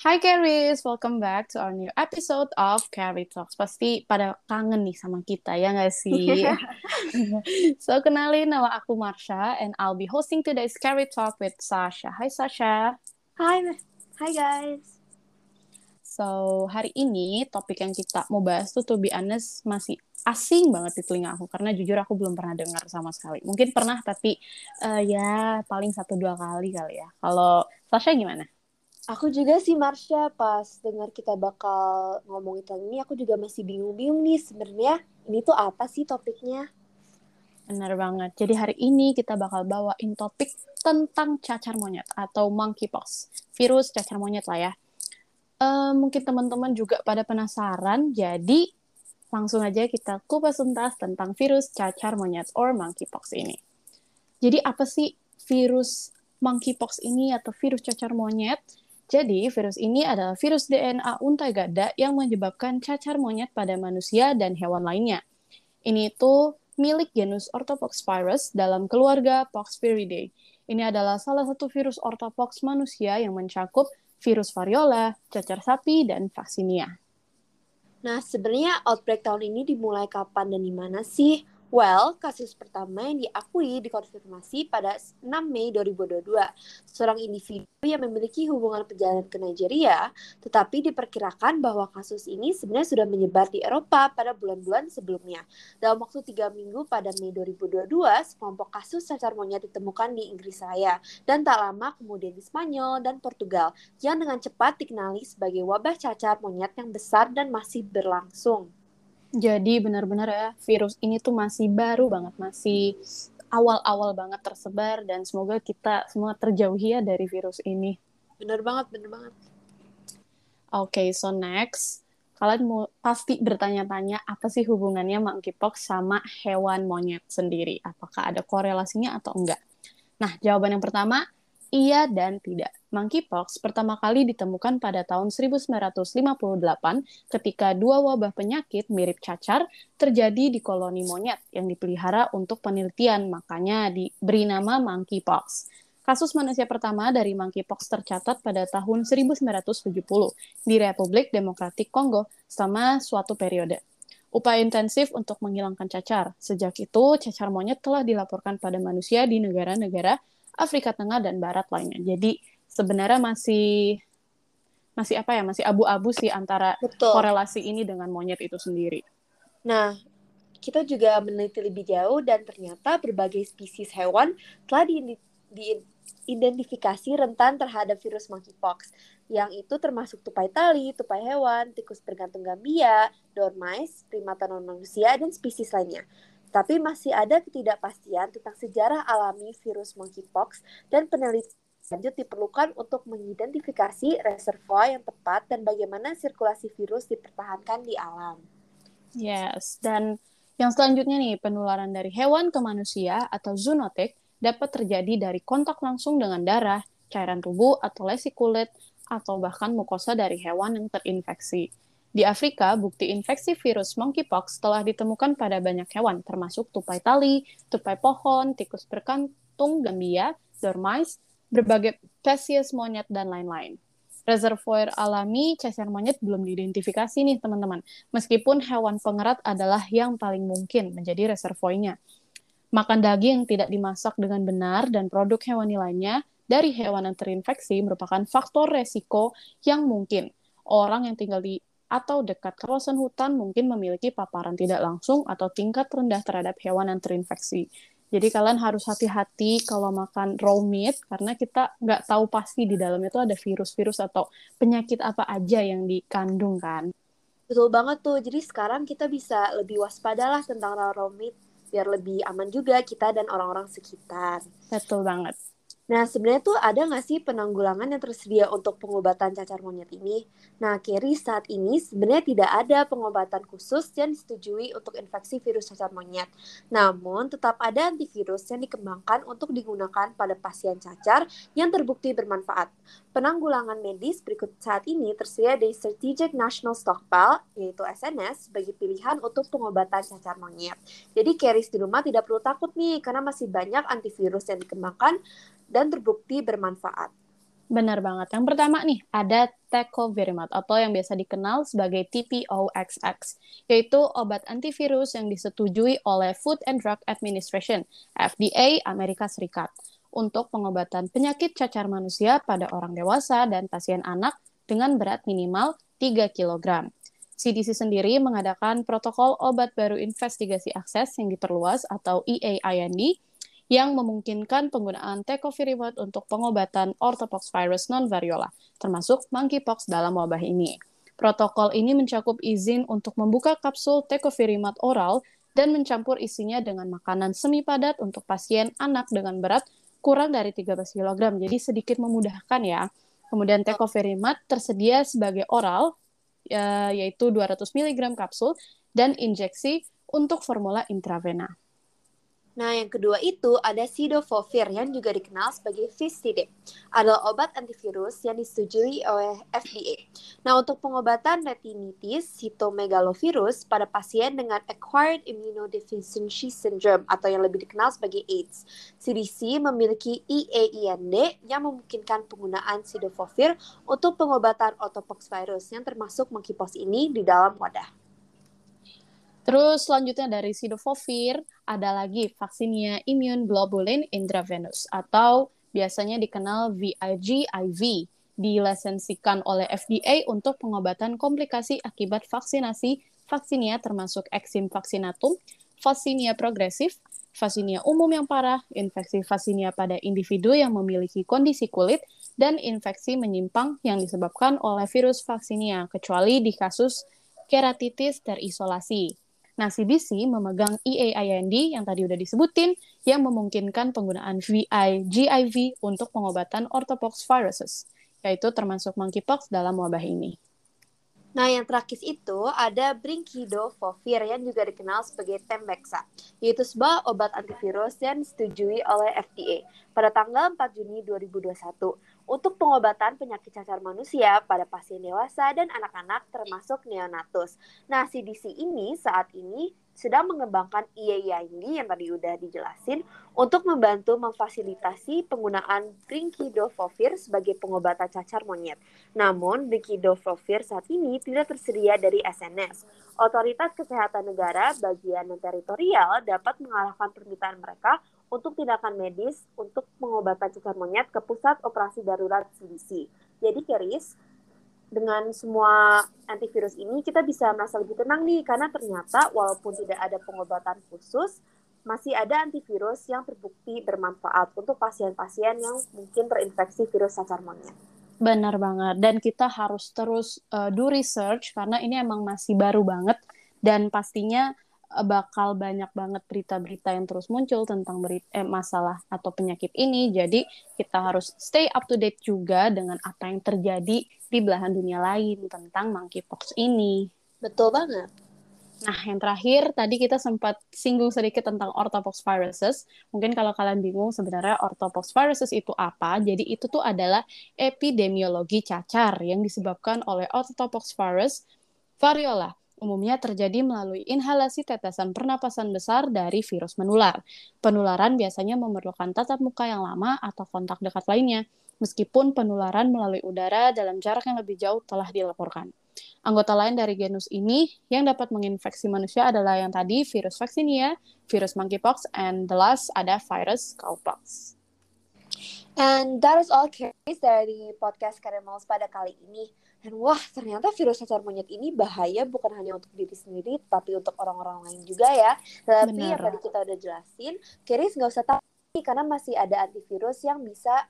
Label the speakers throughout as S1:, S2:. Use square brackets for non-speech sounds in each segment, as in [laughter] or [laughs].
S1: Hi Caris, welcome back to our new episode of Carrie Talks. Pasti pada kangen nih sama kita, ya nggak sih? [laughs] so, kenalin nama aku Marsha, and I'll be hosting today's Carrie Talk with Sasha. Hi Sasha.
S2: Hi, hi guys.
S1: So, hari ini topik yang kita mau bahas tuh to be honest masih asing banget di telinga aku karena jujur aku belum pernah dengar sama sekali. Mungkin pernah tapi uh, ya paling satu dua kali kali ya. Kalau Sasha gimana?
S2: Aku juga sih Marsha pas dengar kita bakal ngomongin tentang ini aku juga masih bingung-bingung nih sebenarnya ini tuh apa sih topiknya?
S1: Benar banget. Jadi hari ini kita bakal bawain topik tentang cacar monyet atau monkeypox. Virus cacar monyet lah ya. Uh, mungkin teman-teman juga pada penasaran, jadi langsung aja kita kupas tuntas tentang virus cacar monyet or monkeypox ini. Jadi apa sih virus monkeypox ini atau virus cacar monyet? Jadi, virus ini adalah virus DNA unta gada yang menyebabkan cacar monyet pada manusia dan hewan lainnya. Ini itu milik genus Orthopoxvirus dalam keluarga Poxviridae. Ini adalah salah satu virus orthopox manusia yang mencakup virus variola, cacar sapi, dan vaksinia.
S2: Nah, sebenarnya outbreak tahun ini dimulai kapan dan di mana sih? Well, kasus pertama yang diakui dikonfirmasi pada 6 Mei 2022. Seorang individu yang memiliki hubungan perjalanan ke Nigeria, tetapi diperkirakan bahwa kasus ini sebenarnya sudah menyebar di Eropa pada bulan-bulan sebelumnya. Dalam waktu tiga minggu pada Mei 2022, sekelompok kasus cacar monyet ditemukan di Inggris Raya, dan tak lama kemudian di Spanyol dan Portugal, yang dengan cepat dikenali sebagai wabah cacar monyet yang besar dan masih berlangsung.
S1: Jadi benar-benar ya virus ini tuh masih baru banget, masih awal-awal banget tersebar dan semoga kita semua terjauhi ya dari virus ini.
S2: Benar banget, benar banget.
S1: Oke, okay, so next kalian mau pasti bertanya-tanya apa sih hubungannya monkeypox sama hewan monyet sendiri? Apakah ada korelasinya atau enggak? Nah, jawaban yang pertama Iya dan tidak. Monkeypox pertama kali ditemukan pada tahun 1958 ketika dua wabah penyakit mirip cacar terjadi di koloni monyet yang dipelihara untuk penelitian, makanya diberi nama monkeypox. Kasus manusia pertama dari monkeypox tercatat pada tahun 1970 di Republik Demokratik Kongo selama suatu periode. Upaya intensif untuk menghilangkan cacar. Sejak itu, cacar monyet telah dilaporkan pada manusia di negara-negara Afrika Tengah dan Barat lainnya. Jadi sebenarnya masih masih apa ya masih abu-abu sih antara Betul. korelasi ini dengan monyet itu sendiri.
S2: Nah, kita juga meneliti lebih jauh dan ternyata berbagai spesies hewan telah di, diidentifikasi rentan terhadap virus monkeypox. Yang itu termasuk tupai tali, tupai hewan, tikus bergantung Gambia, dormice, primata non manusia, dan spesies lainnya. Tapi masih ada ketidakpastian tentang sejarah alami virus monkeypox dan penelitian lanjut diperlukan untuk mengidentifikasi reservoir yang tepat dan bagaimana sirkulasi virus dipertahankan di alam.
S1: Yes, dan yang selanjutnya nih, penularan dari hewan ke manusia atau zoonotic dapat terjadi dari kontak langsung dengan darah, cairan tubuh, atau lesi kulit, atau bahkan mukosa dari hewan yang terinfeksi. Di Afrika, bukti infeksi virus monkeypox telah ditemukan pada banyak hewan, termasuk tupai tali, tupai pohon, tikus berkantung, gambia, dormice, berbagai spesies monyet, dan lain-lain. Reservoir alami cacar monyet belum diidentifikasi nih, teman-teman. Meskipun hewan pengerat adalah yang paling mungkin menjadi reservoirnya. Makan daging tidak dimasak dengan benar dan produk hewani lainnya dari hewan yang terinfeksi merupakan faktor resiko yang mungkin orang yang tinggal di atau dekat kawasan hutan mungkin memiliki paparan tidak langsung atau tingkat rendah terhadap hewan yang terinfeksi. Jadi kalian harus hati-hati kalau makan raw meat karena kita nggak tahu pasti di dalam itu ada virus-virus atau penyakit apa aja yang dikandung kan.
S2: Betul banget tuh. Jadi sekarang kita bisa lebih waspada lah tentang raw meat biar lebih aman juga kita dan orang-orang sekitar.
S1: Betul banget.
S2: Nah, sebenarnya tuh ada nggak sih penanggulangan yang tersedia untuk pengobatan cacar monyet ini? Nah, Kerry saat ini sebenarnya tidak ada pengobatan khusus yang disetujui untuk infeksi virus cacar monyet. Namun, tetap ada antivirus yang dikembangkan untuk digunakan pada pasien cacar yang terbukti bermanfaat. Penanggulangan medis berikut saat ini tersedia di Strategic National Stockpile, yaitu SNS, sebagai pilihan untuk pengobatan cacar monyet. Jadi, Keris di rumah tidak perlu takut nih, karena masih banyak antivirus yang dikembangkan dan terbukti bermanfaat.
S1: Benar banget. Yang pertama nih, ada tecovirimat atau yang biasa dikenal sebagai TPOXX, yaitu obat antivirus yang disetujui oleh Food and Drug Administration, FDA Amerika Serikat, untuk pengobatan penyakit cacar manusia pada orang dewasa dan pasien anak dengan berat minimal 3 kg. CDC sendiri mengadakan protokol obat baru investigasi akses yang diperluas atau EAIND yang memungkinkan penggunaan tecovirimat untuk pengobatan orthopox virus non-variola, termasuk monkeypox dalam wabah ini. Protokol ini mencakup izin untuk membuka kapsul tecovirimat oral dan mencampur isinya dengan makanan semi padat untuk pasien anak dengan berat kurang dari 13 kg, jadi sedikit memudahkan ya. Kemudian tecovirimat tersedia sebagai oral, ya, yaitu 200 mg kapsul, dan injeksi untuk formula intravena.
S2: Nah, yang kedua itu ada Sidofovir yang juga dikenal sebagai Viscidib. Adalah obat antivirus yang disetujui oleh FDA. Nah, untuk pengobatan retinitis sitomegalovirus pada pasien dengan acquired immunodeficiency syndrome atau yang lebih dikenal sebagai AIDS, CDC memiliki EAIND yang memungkinkan penggunaan Sidofovir untuk pengobatan orthopox virus yang termasuk monkeypox ini di dalam wadah.
S1: Terus selanjutnya dari Sidofovir ada lagi vaksinnya immune globulin intravenous atau biasanya dikenal VIG-IV dilisensikan oleh FDA untuk pengobatan komplikasi akibat vaksinasi vaksinnya termasuk eksim vaccinatum, vaksinia progresif, vaksinia umum yang parah, infeksi vaksinia pada individu yang memiliki kondisi kulit, dan infeksi menyimpang yang disebabkan oleh virus vaksinia, kecuali di kasus keratitis terisolasi. Nah, CDC memegang EAIND yang tadi udah disebutin yang memungkinkan penggunaan VIGIV untuk pengobatan orthopox viruses, yaitu termasuk monkeypox dalam wabah ini.
S2: Nah, yang terakhir itu ada brincidofovir yang juga dikenal sebagai Tembexa, yaitu sebuah obat antivirus yang disetujui oleh FDA pada tanggal 4 Juni 2021 untuk pengobatan penyakit cacar manusia pada pasien dewasa dan anak-anak termasuk neonatus. Nah, CDC ini saat ini sedang mengembangkan IAID yang tadi udah dijelasin untuk membantu memfasilitasi penggunaan brincidofovir sebagai pengobatan cacar monyet. Namun, brincidofovir saat ini tidak tersedia dari SNS. Otoritas Kesehatan Negara bagian teritorial dapat mengalahkan permintaan mereka untuk tindakan medis untuk pengobatan cacar monyet ke pusat operasi darurat CDC. Jadi Keris, dengan semua antivirus ini kita bisa merasa lebih tenang nih karena ternyata walaupun tidak ada pengobatan khusus, masih ada antivirus yang terbukti bermanfaat untuk pasien-pasien yang mungkin terinfeksi virus cacar monyet.
S1: Benar banget. Dan kita harus terus uh, do research karena ini emang masih baru banget dan pastinya bakal banyak banget berita-berita yang terus muncul tentang berita, eh, masalah atau penyakit ini. Jadi kita harus stay up to date juga dengan apa yang terjadi di belahan dunia lain tentang monkeypox ini.
S2: Betul banget.
S1: Nah, yang terakhir tadi kita sempat singgung sedikit tentang orthopox viruses. Mungkin kalau kalian bingung sebenarnya orthopox viruses itu apa, jadi itu tuh adalah epidemiologi cacar yang disebabkan oleh orthopox virus variola umumnya terjadi melalui inhalasi tetesan pernapasan besar dari virus menular. Penularan biasanya memerlukan tatap muka yang lama atau kontak dekat lainnya, meskipun penularan melalui udara dalam jarak yang lebih jauh telah dilaporkan. Anggota lain dari genus ini yang dapat menginfeksi manusia adalah yang tadi virus vaccinia, virus monkeypox, and the last ada virus cowpox.
S2: And that is all case dari podcast Karemals pada kali ini. Dan wah, ternyata virus cacar monyet ini bahaya bukan hanya untuk diri sendiri, tapi untuk orang-orang lain juga ya. Tapi Bener. yang tadi kita udah jelasin, Keris nggak usah takut karena masih ada antivirus yang bisa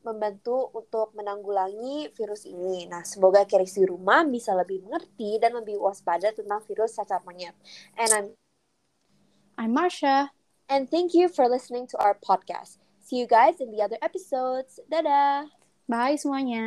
S2: membantu untuk menanggulangi virus ini. Nah, semoga Keris di rumah bisa lebih mengerti dan lebih waspada tentang virus cacar monyet. And I'm
S1: I'm Marsha.
S2: And thank you for listening to our podcast. See you guys in the other episodes. Dadah.
S1: Bye semuanya.